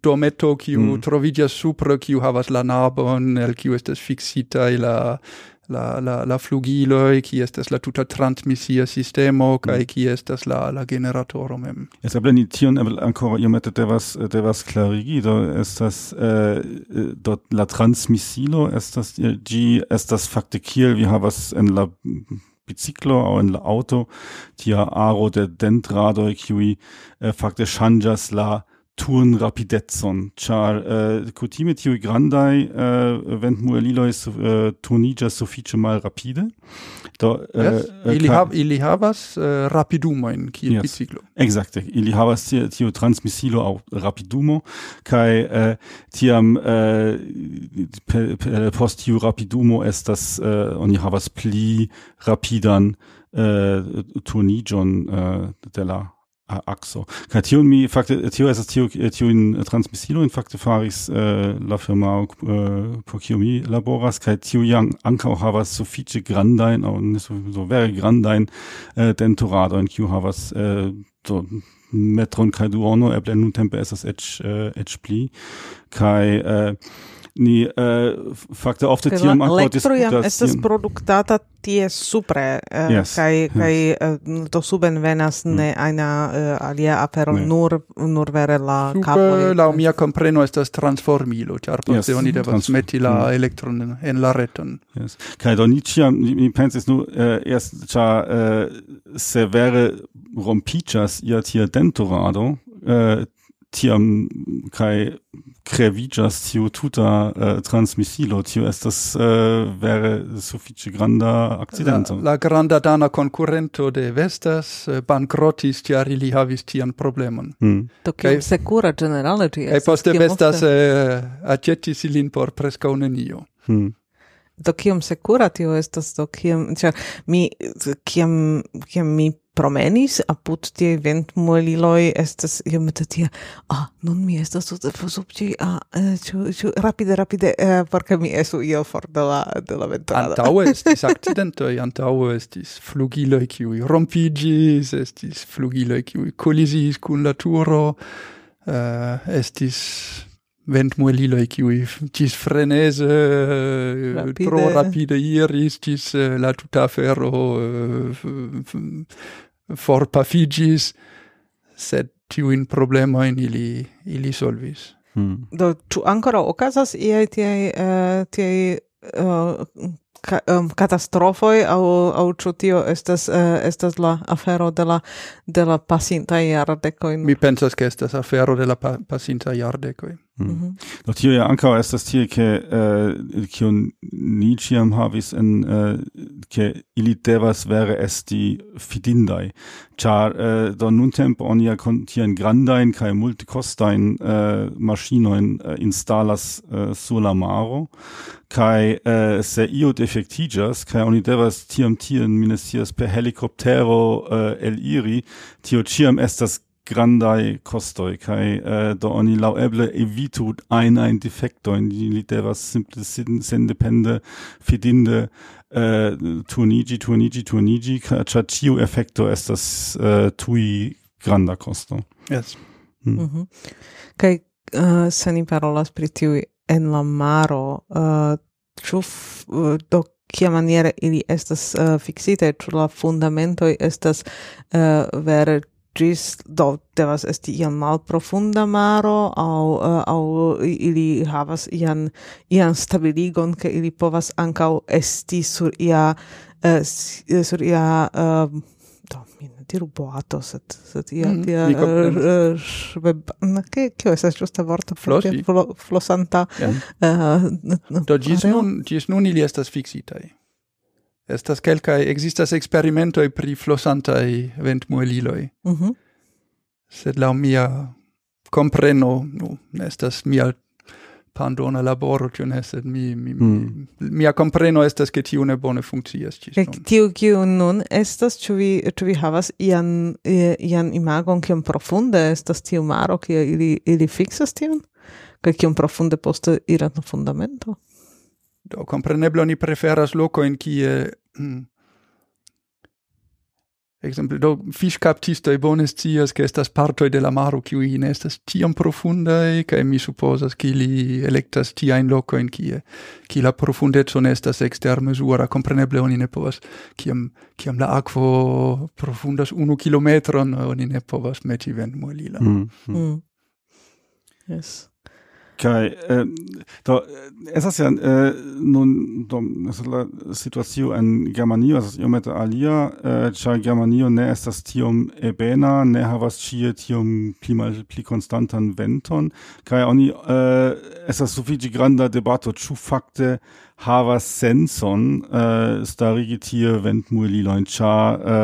dometo kiu mm. troviĝas supre kiu havas la nabon el kiu estas fiksitaj la la la la flugiloj ki estas la tuta transmisia sistemo mm. kaj ki estas la la generatoro mem. Eble ni tion ankoraŭ iomete devas devas klarigi do estas eh, eh do la transmisilo estas eh, g estas fakte kiel vi havas en la biciclo aŭ en la tia aro de dentradoj kiuj eh, fakte ŝanĝas la turn rapidetson char uh, kutime tiu grandai uh, äh, vent mueliloi uh, äh, turnigas sufiĉe malrapide do uh, yes. ili, uh, hav, ili havas uh, rapidumojn kiel yes. biciklo exacte ili havas tiu, tiu transmissilo au rapidumo kai uh, tiam uh, pe, pe, post tiu rapidumo estas uh, oni havas pli rapidan uh, turniĝon uh, de la axo. Kaj tion mi fakte tio estas tio transmisilo in fakte faris eh, la firma eh, por kiu mi laboras kaj tio jam ankaŭ havas sufiĉe grandajn aŭ ne so, so vere grandajn eh, dentoradojn kiu havas eh, uh, so metron kaj duono eble nuntempe estas eĉ eh, eĉ pli. Kaj uh, ni uh, fakte ofte tiam ankaŭ diskutas estas produktata tie supre uh, yes, kaj yes. kaj uh, do suben venas mm. ne aina uh, alia afero ne. nur nur vere la kapo la mia compreno estas transformilo ĉar poste yes, oni devas trans meti la mm. elektron en, en la reton yes. kai do ni ĉiam mi pensis nu uh, erst cha uh, severe rompiĝas ia tia dentorado uh, tiam kai crevigas tiu tuta äh, uh, transmissilo tiu estas uh, vere sufiĉe granda akcidento. La, la granda dana concurrento de vestas uh, bankrotis ĉar ili havis tian problemon. Mm. do kiom sekura generale ĝi estas poste vestas ofte... uh, accetis ilin por preskaŭ nenio. Mm do kiom sekura tio estas do kiom ĉar mi kiam kiam mi promenis apud tie ventmueliloj estas iomete tia ah nun mi estas sub ĝi ah ĉu ĉu rapide rapide eh, por ke mi estu iel for de la de la ventrado. Antaŭe estis akcidentoj antaŭe estis flugiloj kiuj rompiĝis estis flugiloj kiuj kolizis kun la turo uh, estis ventmueliloj kiuj ĝis freneze rapide. tro rapide iris ĝis eh, la tuta afero eh, forpafiĝis sed tiujn problemojn ili ili solvis hmm. do ĉu ankoraŭ okazas iaj tiaj uh, eh, tiaj uh, ka, um, katastrofoj aŭ aŭ ĉu tio estas uh, estas la afero de la de la pasintaj jardekoj mi pensas ke estas afero de la pa, pasintaj jardekoj Mhm. Mm. Do tio ja ankaŭ estas tie ke eh, kion ni ĉiam havis en eh, ke ili devas vere esti fidindaj. Ĉar eh, do nuntempe oni ja tiajn grandajn kaj multekostajn eh, maŝinojn eh, instalas eh, sur la maro. Kaj äh, se io defektiĝas kaj oni devas tiam tien minestias per helikoptero eh, äh, el tio ĉiam estas grandai costoi kai eh, do oni laueble evitu ein ein defecto in die literas simple sendepende fidinde eh, turnigi turnigi turnigi caciu effecto estas eh, tui granda costo yes mm. mm -hmm. kai uh, se ni parolas pri tiu en la maro uh, ĉu uh, do kia maniere ili estas uh, fixite, ĉu la fundamentoj estas uh, vere iĝis do devas esti ian malprofunda maro aŭ uh, eh, aŭ ili havas ian ian stabiligon ke ili povas ankaŭ esti sur ia uh, sur ia uh, do mi ne diru boato sed sed ia mm -hmm. tia uh, ke kio estas ĝusta vorto flosi flosanta yeah. uh, do ĝis nun gis nun ili estas fixitai estas kelkaj existas experimentoi pri flosantai ventmueliloi. Mm -hmm. Sed la mia compreno, nu, estas mia pandona laboro, tio ne, sed mi, mi, mm. mia compreno estas che tiu ne bone funkcias ĝis nun. Tiu, kiu nun estas, ĉu vi, ĉu vi havas ian, ian imagon, kiom profunde estas tiu maro, kie ili, ili fixas tion? Kaj kiom profunde poste iras la fundamento? Do, compreneble oni preferas loco in kie Exemple, do fiscaptistoi bone scias che estas parto de la maro qui ne estas tiam e cae mi supposas che ili electas tiaen locoin kie, ki la profundezzo ne estas exter mesura, compreneble oni ne povas, kiam, kiam la aquo profundas unu kilometron, oni ne povas meti vent molila Mm, mm. Mm. Yes. Kai okay, äh, do äh, ist ja äh, nun do es la situacio en Germanio esas iomete alia äh, cha Germanio ne estas tiom ebena ne havas ĉie tiom pli malpli konstantan venton. Kai oni äh, estas sufiĉe granda debato ĉu fakte havas senson uh, starigi tie ventmuelilojn, ĉar uh,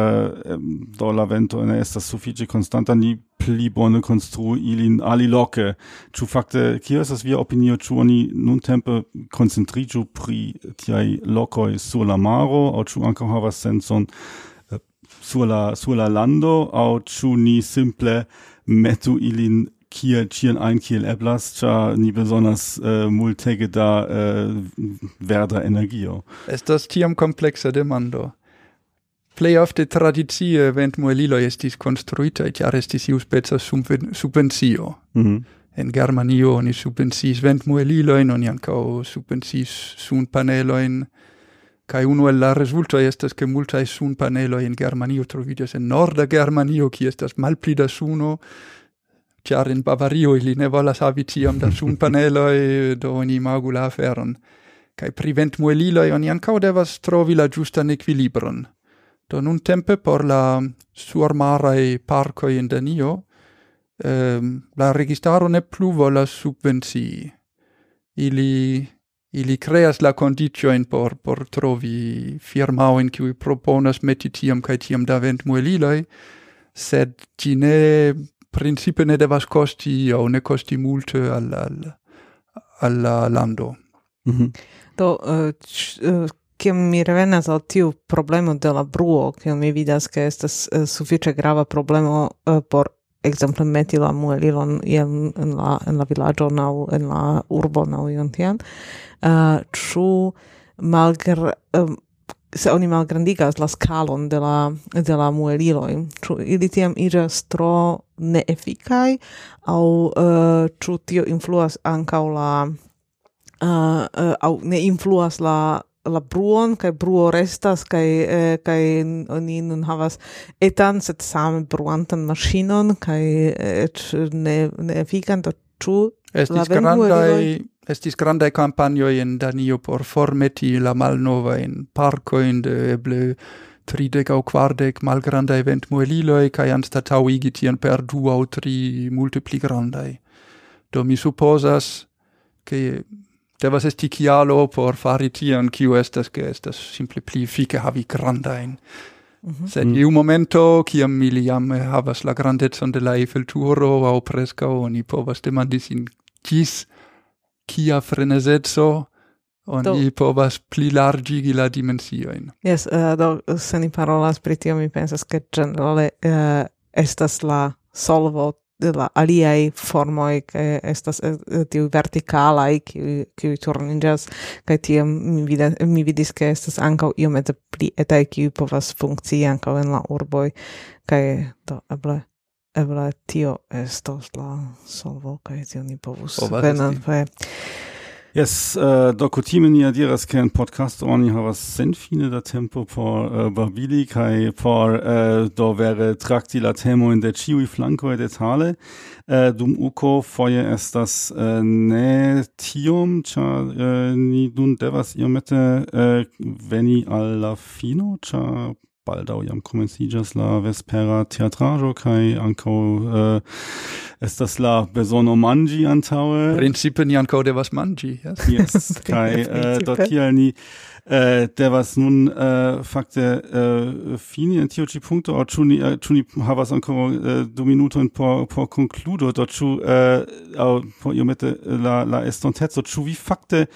äh, do la vento ne estas sufiĉe konstanta, ni pli bone konstrui ilin aliloke. Ĉu fakte kio estas via opinio, ĉu oni nuntempe koncentriĝu pri tiaj lokoj sur la maro aŭ ĉu ankaŭ havas senson uh, sur la sur la lando aŭ chu ni simple metu ilin kiel Chien ein, kiel eblas, cha ni besonders äh, multege da äh, verda energio. Estas tiam kompleksa demando. play of the tradizie vent muelilo estis konstruitaj, ĉar estis iuspeca subvencio. Mm -hmm. En Germanio ni subvenzis vent muelilo in oni Sun Panelo in Kai uno el la resulta estas ke sun panelo in Germanio trovidias en norda Germanio, kie estas malpli da suno, char in Bavario ili ne volas havi tiom da sunpaneloj, do oni imagu la aferon. Kaj pri ventmueliloj oni ankaŭ devas trovi la ĝustan equilibron. Do nun tempe por la surmaraj parco in Danio, eh, la registaro ne plu volas subvencii. Ili ili creas la condicio in por, por trovi firmao in cui proponas meti tiam tiam da vent mueliloi, sed ti ne principe ne devas costi o ne costi multe al, al, al lando. Mm. Do, uh, che mi revenas al tiu problema de la bruo, che mi vidas che estas eh, uh, sufiĉe grava problema uh, por exemple meti la muelilon in, in la in la villaggio aŭ in la urbo aŭ ion tian, uh, malgr um, se oni malgrandigas la scalon de la, de la mueliloi, ču ili tiam iras tro neeficai, au eh, uh, ču tio influas ancau la, uh, uh, au ne influas la la bruon kai bruo restas kai eh, kai oni nun havas etan set same bruantan maŝinon kai et ne ne efikan do ĉu estis grandai estis grandai campagnoi in Danio por formeti la malnovajn parkojn de eble tridec au quardec kvardek vent mueliloi kaj anstataŭigi tion per du au tri multe pli. Do mi supposas ke devas esti kialo por fari tion, kiu estas, ke estas simple pli fike havi grandajn. Mm -hmm. Sed iu momento, kiam mi jam havas la grandezon de la Eiffelturo, au preskaŭ oni povas demandi sin, kis kia frenezezzo oni do. povas pli largigi la dimensioin. Yes, uh, do, se ni parolas pri tio, mi pensas che generale uh, estas la solvo de la aliai formoi che estas eh, uh, tiu verticalai qui turningas che tiam mi, vide, mi vidis che estas ancau iomete pli etai qui povas funkcii ancau en la urboi kai do eble ebla tio estos la solvo kaj tio ni povus venanfe Yes, uh, do kutime ni adiras ke en podcasto oni havas senfine da tempo por uh, babili kai por uh, do vere trakti la temojn de ciui flanco de tale uh, dum uko foje estas uh, ne tiom cha uh, ni dun devas iomete uh, veni al la fino cha baldau jam komenciĝas la vespera teatraĵo anko ankaŭ eh, estas la besono manĝi antaue Principe ni ankaŭ devas manĝi, yes. Yes, kai eh, dort hier ni äh, devas nun äh, fakte äh, fini en tio ĉi punkto aŭ ĉu ni äh, ĉu ni havas ankoraŭ äh, du minutojn por por concludo dort ĉu äh, aŭ por iomete la la estonteco ĉu vi fakte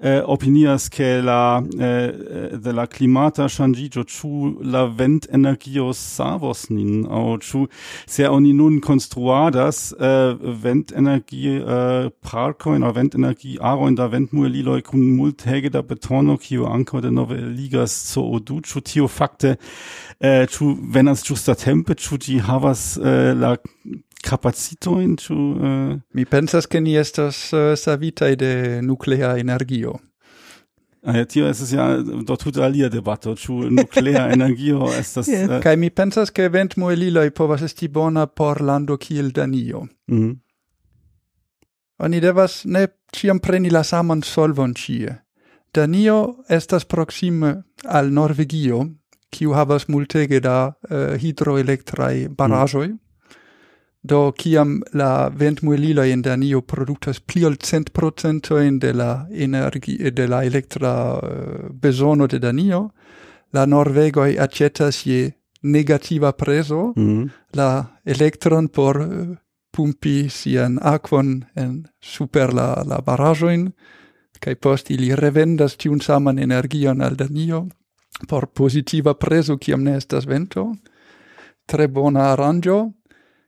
eh, opinias che la eh, de la climata changigio chu la vent energio savos nin? Au chu se oni nun construadas eh, vent energie eh, parco in vent energie aro in da vent mueliloi kun multhege da betono kio anco de nove ligas zo odu chu tio fakte eh, chu venas justa tempe chu di havas eh, la capacito in tu uh... Eh, mi pensas che ni estas eh, uh, savita de nuclea energio Ah, ja, tio es ja do tut alia debato, chu nuclea energio estas... yeah. Uh... Eh, kai mi pensas, ke i povas esti bona por lando kiel Danio. Mm -hmm. Oni devas ne ciam preni la saman solvon cie Danio estas proxime al Norvegio, kiu havas multege da uh, hidroelektrai barajoi mm. Do kiam la ventmuelilo in Danio produktas pli ol cent procentojn de la energi de la elektra uh, bezono de Danio, la Norvego aĉetas je negativa preso mm. la elektron por uh, pumpi sian aquon en super la la barajoin kai post ili revendas tiun saman energion al Danio por positiva preso kiam ne estas vento. Tre bona aranĝo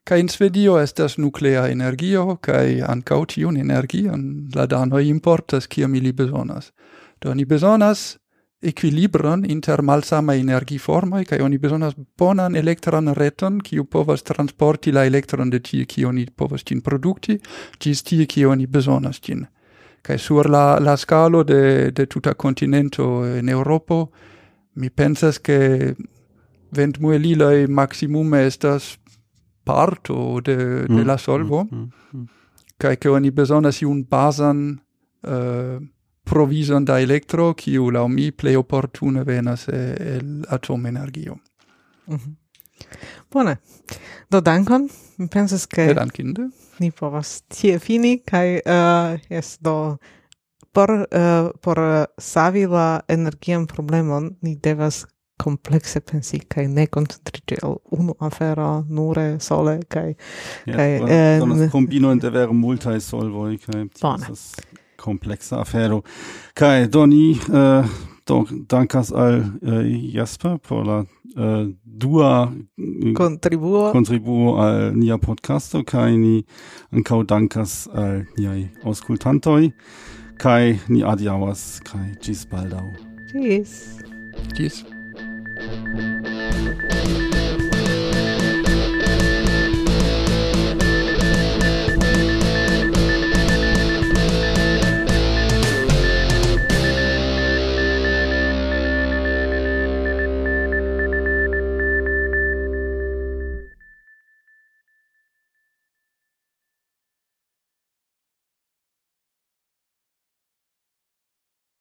ca in Svedio estas nuclea energio ca ankaŭ tiun energion la danoi importas ciam ili besonas. Do ni besonas equilibron inter malsama energiformoj ca oni besonas bonan elektran reton, kiu povas transporti la elektron de tie, ki oni povas ĝin produkti, ĝis tie, ki oni besonas ĝin. Ca sur la, la scalo de, de tuta continento in Europo, mi pensas ke ventmueliloj maximum estas parto de, de mm, la mm, solvo, mm, kaj ke oni bezonas iun bazan uh, eh, provizon da elektro, kiu laŭ mi plej oportune venas el atomenergio. Mm -hmm. Bone. Do dankon. Mi pensas ke dankinde. Ni povas tie fini kaj eh, uh, yes, do por uh, por savi la energian problemon ni devas complexe pensi kai ne concentrici al unu afera nure sole kai yes, kai eh, um, combino inter vere multae solvoi kai das complexa afero. Kai doni eh, do dankas al eh, Jasper por la eh, dua eh, contribuo. contribuo al nia podcasto kai ni ankaŭ dankas al niaj auskultantoi kai ni adiawas kai gis baldau gis gis Música